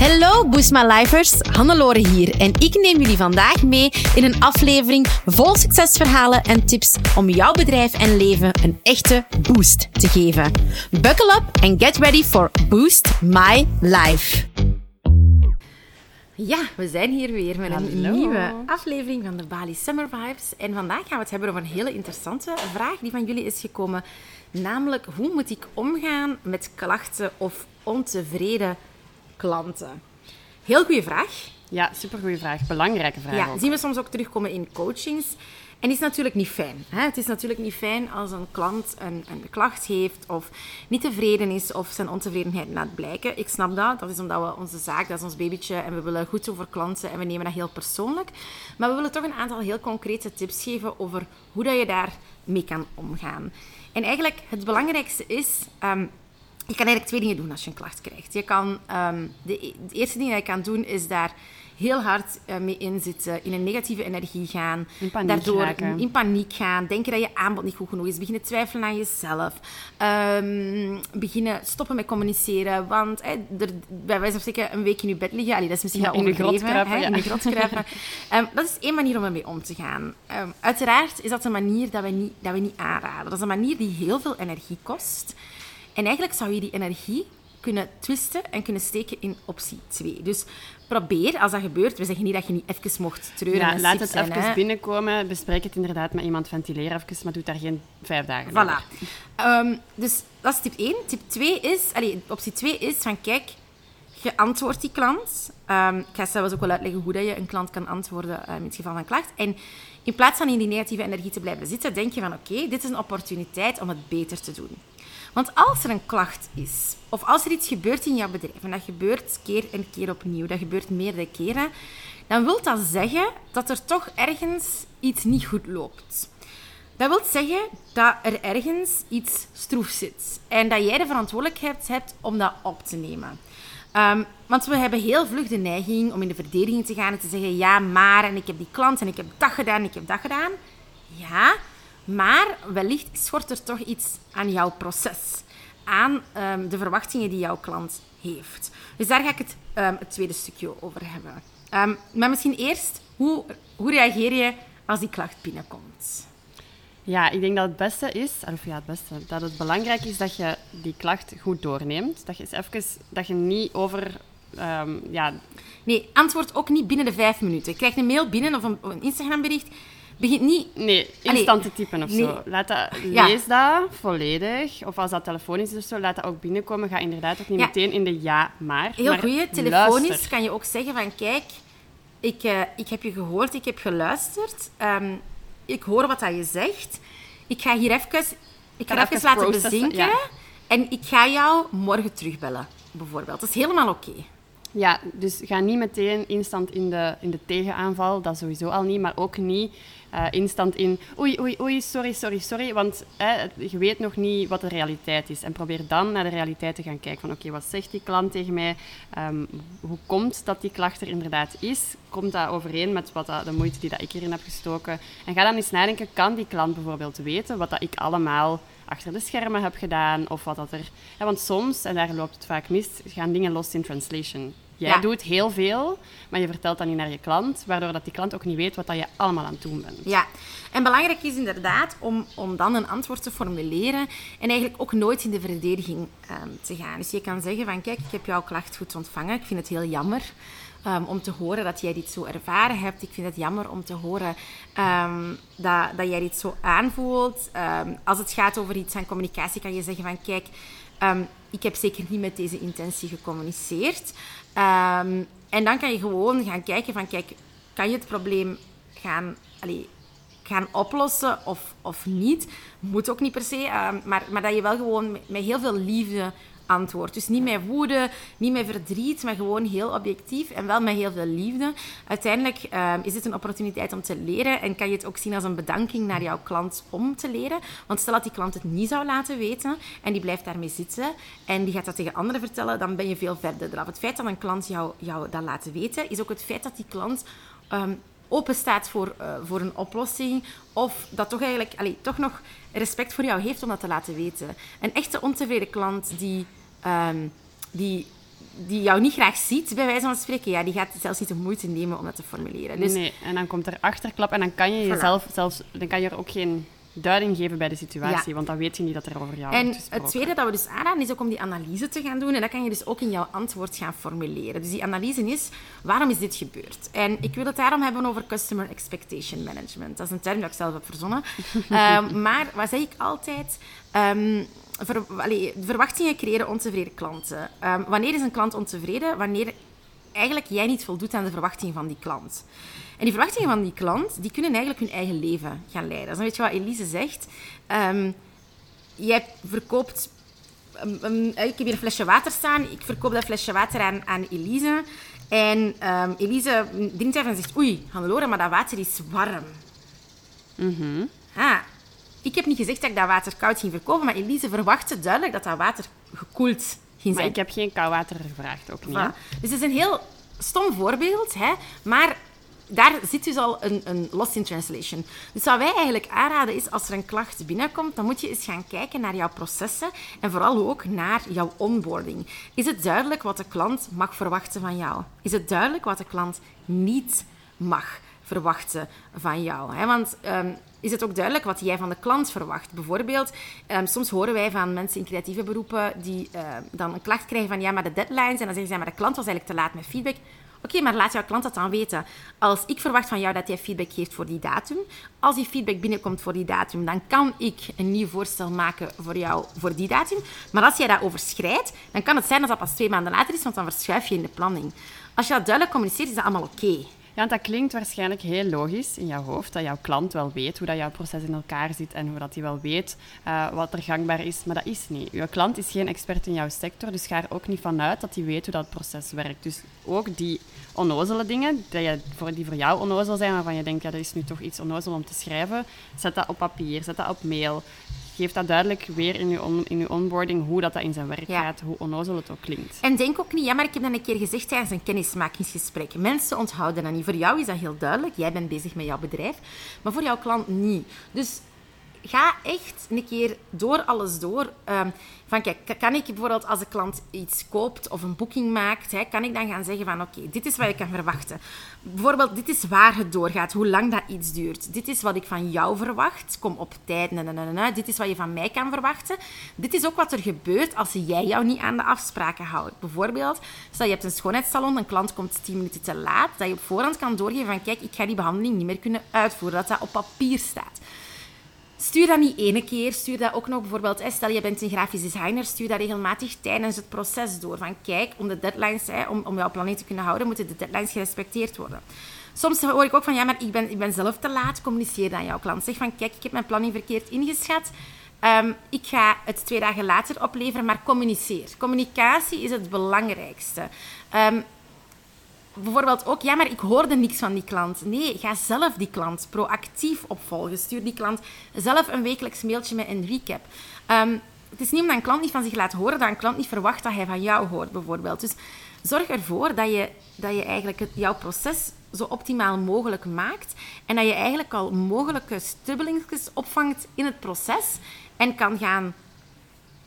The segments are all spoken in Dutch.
Hallo Boost My Lifers, Hannelore hier en ik neem jullie vandaag mee in een aflevering vol succesverhalen en tips om jouw bedrijf en leven een echte boost te geven. Buckle up and get ready for Boost My Life. Ja, we zijn hier weer met een Hallo. nieuwe aflevering van de Bali Summer Vibes. En vandaag gaan we het hebben over een hele interessante vraag die van jullie is gekomen. Namelijk, hoe moet ik omgaan met klachten of ontevreden klanten? Heel goede vraag. Ja, supergoeie vraag. Belangrijke vraag Ja, ook. zien we soms ook terugkomen in coachings. En is natuurlijk niet fijn. Hè? Het is natuurlijk niet fijn als een klant een, een klacht heeft of niet tevreden is of zijn ontevredenheid laat blijken. Ik snap dat. Dat is omdat we onze zaak, dat is ons babytje en we willen goed voor klanten en we nemen dat heel persoonlijk. Maar we willen toch een aantal heel concrete tips geven over hoe dat je daarmee kan omgaan. En eigenlijk het belangrijkste is... ehm, je kan eigenlijk twee dingen doen als je een klacht krijgt. Je kan, ehm, de, e- de eerste ding dat je kan doen is daar heel hard eh, mee inzitten, in een negatieve energie gaan. In paniek daardoor raken. in paniek gaan, denken dat je aanbod niet goed genoeg is, beginnen twijfelen aan jezelf, ehm, beginnen stoppen met communiceren, want er, bij wijze van spreken een week in je bed liggen, allee, dat is misschien Ja, wel in de hè, ja. in de grot kruipen. Ehm, dat is één manier om ermee om te gaan. Uiteraard is dat een manier dat we, niet, dat we niet aanraden. Dat is een manier die heel veel energie kost. En eigenlijk zou je die energie kunnen twisten en kunnen steken in optie 2. Dus probeer, als dat gebeurt, we zeggen niet dat je niet even mocht treuren Ja, laat het zijn, even hè. binnenkomen. Bespreek het inderdaad met iemand. Ventileer even, maar doe daar geen vijf dagen Voilà. over. Ehm, dus dat is tip 1. Tip 2 is, allee, optie 2 is van kijk, je antwoordt die klant. Ehm, ik ga zelfs ook wel uitleggen hoe dat je een klant kan antwoorden eh, in het geval van klacht. En in plaats van in die negatieve energie te blijven zitten, denk je van oké, dit is een opportuniteit om het beter te doen. Want als er een klacht is, of als er iets gebeurt in jouw bedrijf, en dat gebeurt keer en keer opnieuw, dat gebeurt meerdere keren, dan wil dat zeggen dat er toch ergens iets niet goed loopt. Dat wil zeggen dat er ergens iets stroef zit. En dat jij de verantwoordelijkheid hebt om dat op te nemen. Ehm, want we hebben heel vlug de neiging om in de verdediging te gaan en te zeggen: ja, maar, en ik heb die klant en ik heb dat gedaan, ik heb dat gedaan. Ja, maar wellicht schort er toch iets aan jouw proces. Aan ehm, de verwachtingen die jouw klant heeft. Dus daar ga ik het, ehm, het tweede stukje over hebben. Maar misschien eerst, hoe, hoe reageer je als die klacht binnenkomt? Ja, ik denk dat het beste is, of ja, het beste, dat het belangrijk is dat je die klacht goed doorneemt. Dat je eens even, dat je niet over, ehm, ja, Nee, antwoord ook niet binnen de vijf minuten. Je krijgt een mail binnen of een, een Instagram-bericht. Begin niet... nee, instant te typen of nee. zo. Laat dat, Ja. Lees dat volledig. Of als dat telefonisch is of zo, laat dat ook binnenkomen. Ga inderdaad ook niet Ja. meteen in de ja, maar. Heel goeie. Telefonisch luister. kan je ook zeggen van... Kijk, ik, eh, ik heb je gehoord, ik heb geluisterd. ehm, ik hoor wat dat je zegt. Ik ga hier even... Ik ga even even laten processen, bezinken. ja. En ik ga jou morgen terugbellen, bijvoorbeeld. Dat is helemaal oké. Ja, dus ga niet meteen instant in de, in de tegenaanval, dat sowieso al niet, maar ook niet eh, instant in oei, oei, oei, sorry, sorry, sorry, want je weet nog niet wat de realiteit is. En probeer dan naar de realiteit te gaan kijken van oké, wat zegt die klant tegen mij? Ehm, hoe komt dat die klacht er inderdaad is? Komt dat overeen met wat dat, de moeite die dat ik erin heb gestoken? En ga dan eens nadenken, kan die klant bijvoorbeeld weten wat dat ik allemaal achter de schermen heb gedaan of wat dat er... Ja, want soms, en daar loopt het vaak mis, gaan dingen lost in translation. Jij Ja. doet heel veel, maar je vertelt dat niet naar je klant, waardoor dat die klant ook niet weet wat dat je allemaal aan het doen bent. Ja, en belangrijk is inderdaad om, om dan een antwoord te formuleren en eigenlijk ook nooit in de verdediging ehm, te gaan. Dus je kan zeggen van, kijk, ik heb jouw klacht goed ontvangen. Ik vind het heel jammer ehm, om te horen dat jij dit zo ervaren hebt. Ik vind het jammer om te horen ehm, dat, dat jij dit zo aanvoelt. Ehm, als het gaat over iets aan communicatie, kan je zeggen van, kijk, ik heb zeker niet met deze intentie gecommuniceerd. En dan kan je gewoon gaan kijken van, kijk, kan je het probleem gaan... Allee, gaan oplossen of, of niet. Moet ook niet per se, maar, maar dat je wel gewoon met heel veel liefde antwoordt. Dus niet met woede, niet met verdriet, maar gewoon heel objectief en wel met heel veel liefde. Uiteindelijk ehm, is dit een opportuniteit om te leren en kan je het ook zien als een bedanking naar jouw klant om te leren. Want stel dat die klant het niet zou laten weten en die blijft daarmee zitten en die gaat dat tegen anderen vertellen, dan ben je veel verder eraf. Het feit dat een klant jou, jou dat laat weten, is ook het feit dat die klant ehm, open staat voor, eh, voor een oplossing. Of dat toch eigenlijk allee, toch nog respect voor jou heeft om dat te laten weten. Een echte ontevreden klant die, ehm, die die jou niet graag ziet, bij wijze van spreken, ja, die gaat zelfs niet de moeite nemen om dat te formuleren. Dus, Nee, en dan komt er achterklap en dan kan je Voilà. jezelf zelfs... Dan kan je er ook geen duiding geven bij de situatie, Ja. want dan weet je niet dat er over jou En wordt gesproken. het tweede dat we dus aanraden is ook om die analyse te gaan doen. En dat kan je dus ook in jouw antwoord gaan formuleren. Dus die analyse is, waarom is dit gebeurd? En ik wil het daarom hebben over Customer Expectation Management. Dat is een term dat ik zelf heb verzonnen. Ehm, maar wat zeg ik altijd? Ehm, ver- allee, verwachtingen creëren ontevreden klanten. Ehm, wanneer is een klant ontevreden? Wanneer eigenlijk jij niet voldoet aan de verwachtingen van die klant. En die verwachtingen van die klant, die kunnen eigenlijk hun eigen leven gaan leiden. Dus dan weet je wat Elise zegt. Ehm, jij verkoopt... um, um, ik heb hier een flesje water staan. Ik verkoop dat flesje water aan, aan Elise. En ehm, Elise drinkt even en zegt... Oei, Hannelore, maar dat water is warm. Ah, ik heb niet gezegd dat ik dat water koud ging verkopen, maar Elise verwachtte duidelijk dat dat water gekoeld ging Maar zijn. ik heb geen koud water gevraagd, ook niet. Voilà. Dus het is een heel stom voorbeeld, hè? maar daar zit dus al een, een lost in translation. Dus wat wij eigenlijk aanraden is, als er een klacht binnenkomt, dan moet je eens gaan kijken naar jouw processen en vooral ook naar jouw onboarding. Is het duidelijk wat de klant mag verwachten van jou? Is het duidelijk wat de klant niet mag verwachten van jou? Hè? Want ehm, is het ook duidelijk wat jij van de klant verwacht? Bijvoorbeeld, ehm, soms horen wij van mensen in creatieve beroepen die ehm, dan een klacht krijgen van ja, maar de deadlines. En dan zeggen ze maar de klant was eigenlijk te laat met feedback. Oké, maar laat jouw klant dat dan weten. Als ik verwacht van jou dat jij feedback geeft voor die datum, als die feedback binnenkomt voor die datum, dan kan ik een nieuw voorstel maken voor jou voor die datum. Maar als jij dat overschrijdt, dan kan het zijn dat dat pas twee maanden later is, want dan verschuif je in de planning. Als je dat duidelijk communiceert, is dat allemaal oké. Ja, dat klinkt waarschijnlijk heel logisch in jouw hoofd, dat jouw klant wel weet hoe dat jouw proces in elkaar zit en hoe dat hij wel weet eh, wat er gangbaar is, maar dat is niet. Jouw klant is geen expert in jouw sector, dus ga er ook niet vanuit dat hij weet hoe dat proces werkt. Dus ook die onnozele dingen, die, je, voor, die voor jou onnozel zijn, waarvan je denkt, ja, dat is nu toch iets onnozel om te schrijven, zet dat op papier, zet dat op mail. Geef dat duidelijk weer in je, on- in je onboarding hoe dat, dat in zijn werk Ja. gaat, hoe onnozel het ook klinkt. En denk ook niet, ja, maar ik heb dat een keer gezegd tijdens een kennismakingsgesprek. Mensen onthouden dat niet. Voor jou is dat heel duidelijk. Jij bent bezig met jouw bedrijf. Maar voor jouw klant niet. Dus ga echt een keer door alles door. Ehm, van kijk, kan ik bijvoorbeeld als de klant iets koopt of een boeking maakt, hè, kan ik dan gaan zeggen van oké, dit is wat je kan verwachten. Bijvoorbeeld, dit is waar het doorgaat, hoe lang dat iets duurt. Dit is wat ik van jou verwacht. Kom op tijd. Dit is wat je van mij kan verwachten. Dit is ook wat er gebeurt als jij jou niet aan de afspraken houdt. Bijvoorbeeld, stel je hebt een schoonheidssalon, een klant komt 10 minuten te laat, dat je op voorhand kan doorgeven van kijk, ik ga die behandeling niet meer kunnen uitvoeren, dat dat op papier staat. Stuur dat niet ene keer, stuur dat ook nog bijvoorbeeld, stel je bent een grafisch designer, stuur dat regelmatig tijdens het proces door. Van kijk, om de deadlines, hè, om, om jouw planning te kunnen houden, moeten de deadlines gerespecteerd worden. Soms hoor ik ook van, ja, maar ik ben, ik ben zelf te laat, communiceer dan jouw klant. Zeg van, kijk, ik heb mijn planning verkeerd ingeschat. Ehm, ik ga het twee dagen later opleveren, maar communiceer. Communicatie is het belangrijkste. Ehm, bijvoorbeeld ook, ja, maar ik hoorde niks van die klant. Nee, ga zelf die klant proactief opvolgen. Stuur die klant zelf een wekelijks mailtje met een recap. Ehm, het is niet omdat een klant niet van zich laat horen, dat een klant niet verwacht dat hij van jou hoort, bijvoorbeeld. Dus zorg ervoor dat je, dat je eigenlijk het, jouw proces zo optimaal mogelijk maakt en dat je eigenlijk al mogelijke strubbelingjes opvangt in het proces en kan gaan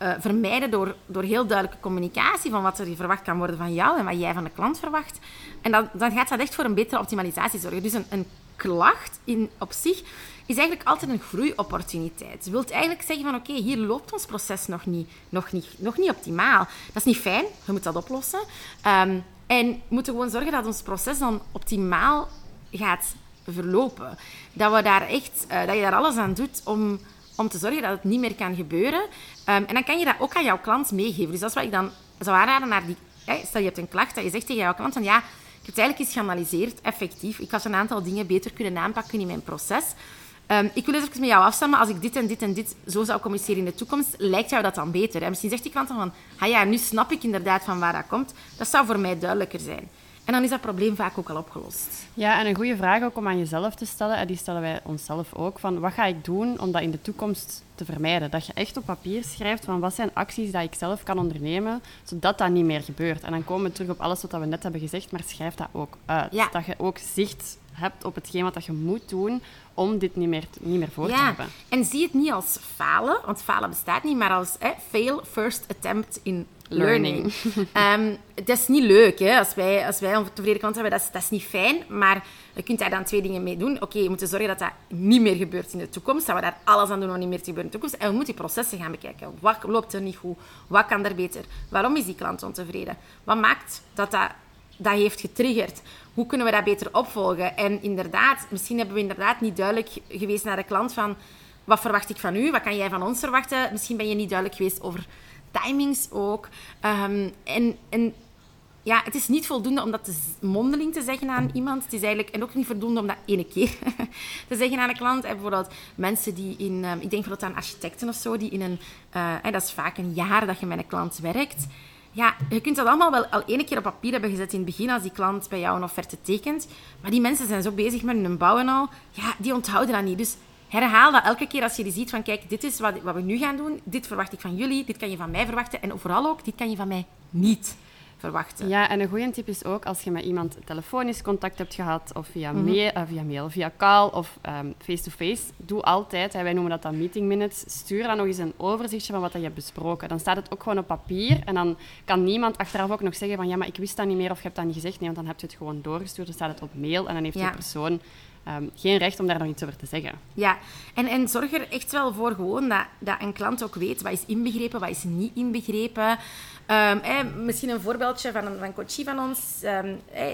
eh, vermijden door, door heel duidelijke communicatie van wat er verwacht kan worden van jou en wat jij van de klant verwacht. En dan, dan gaat dat echt voor een betere optimalisatie zorgen. Dus een, een klacht in, op zich is eigenlijk altijd een groeiopportuniteit. Je wilt eigenlijk zeggen van oké, hier loopt ons proces nog niet, nog, niet, nog niet optimaal. Dat is niet fijn, je moet dat oplossen. Ehm, en we moeten gewoon zorgen dat ons proces dan optimaal gaat verlopen. Dat, we daar echt, eh, dat je daar alles aan doet om, om te zorgen dat het niet meer kan gebeuren. Ehm, en dan kan je dat ook aan jouw klant meegeven. Dus dat is wat ik dan zou aanraden naar die... stel, je hebt een klacht dat je zegt tegen jouw klant van ja, ik heb het eigenlijk eens geanalyseerd, effectief. Ik had een aantal dingen beter kunnen aanpakken in mijn proces. Ehm, ik wil eens even met jou afstemmen. Als ik dit en dit en dit zo zou communiceren in de toekomst, lijkt jou dat dan beter? En misschien zegt die klant dan van, ja, nu snap ik inderdaad van waar dat komt. Dat zou voor mij duidelijker zijn. En dan is dat probleem vaak ook al opgelost. Ja, en een goede vraag ook om aan jezelf te stellen, en die stellen wij onszelf ook, van wat ga ik doen om dat in de toekomst te vermijden? Dat je echt op papier schrijft van wat zijn acties dat ik zelf kan ondernemen, zodat dat niet meer gebeurt. En dan komen we terug op alles wat we net hebben gezegd, maar schrijf dat ook uit. Ja. Dat je ook zicht hebt op hetgeen wat je moet doen om dit niet meer, niet meer voor te Ja, hebben. en zie het niet als falen, want falen bestaat niet, maar als hè, fail first attempt in learning. Ehm, dat is niet leuk, hè? Als wij, als wij ontevreden klanten hebben, dat is, dat is niet fijn, maar je kunt daar dan twee dingen mee doen. Oké, je moet zorgen dat dat niet meer gebeurt in de toekomst, dat we daar alles aan doen om niet meer te gebeuren in de toekomst. En we moeten die processen gaan bekijken. Wat loopt er niet goed? Wat kan er beter? Waarom is die klant ontevreden? Wat maakt dat dat, dat heeft getriggerd? Hoe kunnen we dat beter opvolgen? En inderdaad, misschien hebben we inderdaad niet duidelijk geweest naar de klant van wat verwacht ik van u? Wat kan jij van ons verwachten? Misschien ben je niet duidelijk geweest over timings ook. Ehm, en, en ja, het is niet voldoende om dat mondeling te zeggen aan iemand. Het is eigenlijk, en ook niet voldoende om dat ene keer te zeggen aan een klant. En bijvoorbeeld mensen die in, ehm, ik denk bijvoorbeeld aan architecten of zo, die in een, hè, dat is vaak een jaar dat je met een klant werkt. Ja, je kunt dat allemaal wel al ene keer op papier hebben gezet in het begin als die klant bij jou een offerte tekent. Maar die mensen zijn zo bezig met hun bouw en al, ja, die onthouden dat niet. Dus herhaal dat elke keer als je die ziet van, kijk, dit is wat, wat we nu gaan doen. Dit verwacht ik van jullie, dit kan je van mij verwachten. En vooral ook, dit kan je van mij niet verwachten. Ja, en een goede tip is ook als je met iemand telefonisch contact hebt gehad, of via, Mhm. mail, eh, via mail, via call of ehm, face-to-face, doe altijd, hè, wij noemen dat dan meeting minutes, stuur dan nog eens een overzichtje van wat je hebt besproken. Dan staat het ook gewoon op papier en dan kan niemand achteraf ook nog zeggen van ja, maar ik wist dat niet meer of je hebt dat niet gezegd. Nee, want dan heb je het gewoon doorgestuurd, dan staat het op mail en dan heeft Ja. die persoon ehm, geen recht om daar nog iets over te zeggen. Ja, en, en zorg er echt wel voor gewoon dat, dat een klant ook weet wat is inbegrepen, wat is niet inbegrepen. Ehm, eh, misschien een voorbeeldje van een, van coachie van ons. Eh,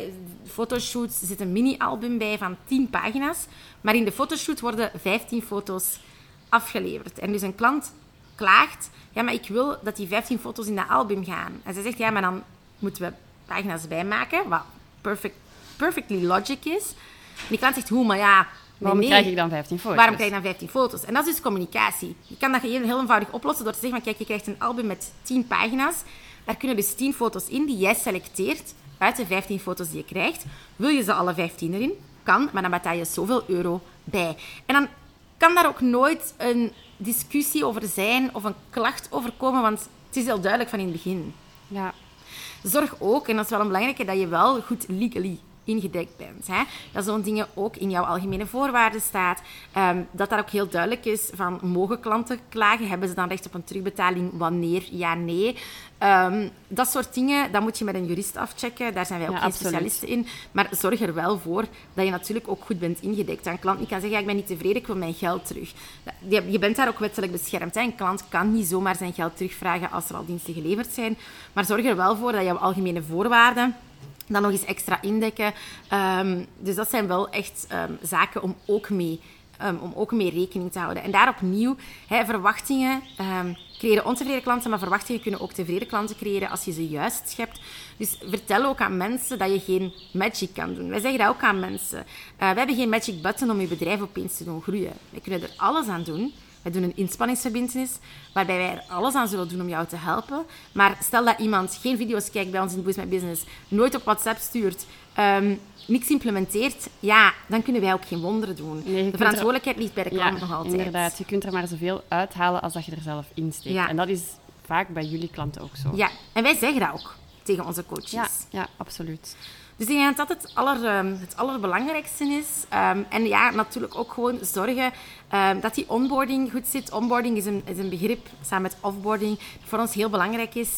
fotoshoots, zit een mini-album bij van 10 pagina's. Maar in de fotoshoot worden 15 foto's afgeleverd. En dus een klant klaagt, ja, maar ik wil dat die 15 foto's in dat album gaan. En zij zegt, ja, maar dan moeten we pagina's bijmaken, wat perfect, perfectly logic is. En die klant zegt, hoe, maar ja... Waarom nee, krijg ik dan 15 foto's? Waarom krijg je dan 15 foto's? En dat is dus communicatie. Je kan dat heel, heel eenvoudig oplossen door te zeggen kijk, je krijgt een album met 10 pagina's. Daar kunnen dus 10 foto's in die jij selecteert uit de 15 foto's die je krijgt. Wil je ze alle 15 erin? Kan, maar dan betaal je zoveel euro bij. En dan kan daar ook nooit een discussie over zijn of een klacht over komen, want het is heel duidelijk van in het begin. Ja, Zorg ook, en dat is wel een belangrijke, dat je wel goed legally ingedekt bent. Hè? Dat zo'n dingen ook in jouw algemene voorwaarden staat. Ehm, dat daar ook heel duidelijk is van, mogen klanten klagen? Hebben ze dan recht op een terugbetaling? Wanneer? Ja, nee. Ehm, dat soort dingen, dat moet je met een jurist afchecken. Daar zijn wij ook Ja, geen specialisten in. Maar zorg er wel voor dat je natuurlijk ook goed bent ingedekt. Een klant niet kan zeggen, ja, ik ben niet tevreden, ik wil mijn geld terug. Je je bent daar ook wettelijk beschermd. Hè? Een klant kan niet zomaar zijn geld terugvragen als er al diensten geleverd zijn. Maar zorg er wel voor dat jouw algemene voorwaarden dan nog eens extra indekken. Ehm, dus dat zijn wel echt ehm, zaken om ook mee ehm, om ook mee rekening te houden. En daar opnieuw, verwachtingen creëren ontevreden klanten, maar verwachtingen kunnen ook tevreden klanten creëren als je ze juist schept. Dus vertel ook aan mensen dat je geen magic kan doen. Wij zeggen dat ook aan mensen. Uh, wij hebben geen magic button om je bedrijf opeens te doen groeien. Wij kunnen er alles aan doen. Wij doen een inspanningsverbintenis, waarbij wij er alles aan zullen doen om jou te helpen. Maar stel dat iemand geen video's kijkt bij ons in Boost My Business, nooit op WhatsApp stuurt, um, niks implementeert, ja, dan kunnen wij ook geen wonderen doen. Nee, de verantwoordelijkheid er... ligt bij de klant ja, nog altijd. inderdaad. Je kunt er maar zoveel uithalen als dat je er zelf in steekt. Ja. En dat is vaak bij jullie klanten ook zo. Ja, en wij zeggen dat ook tegen onze coaches. Ja, ja absoluut. Dus ik denk dat dat het, aller, um, het allerbelangrijkste is. Um, en ja, natuurlijk ook gewoon zorgen um, dat die onboarding goed zit. Onboarding is een, is een begrip, samen met offboarding, voor ons heel belangrijk is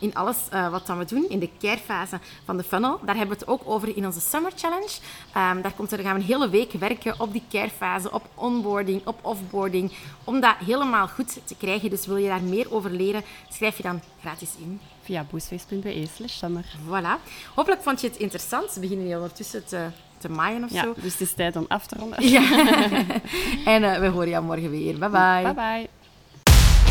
in alles uh, wat dan we doen, in de care-fase van de funnel. Daar hebben we het ook over in onze Summer Challenge. daar, komt er, gaan we een hele week werken op die care-fase, op onboarding, op offboarding, om dat helemaal goed te krijgen. Dus wil je daar meer over leren, schrijf je dan gratis in. Via boostface.be slash summer. Voilà. Hopelijk vond je het interessant. We beginnen hier ondertussen te, te maaien of ja, zo. Dus het is tijd om af te ronden. Ja. en uh, we horen jou morgen weer. Bye bye. Bye bye.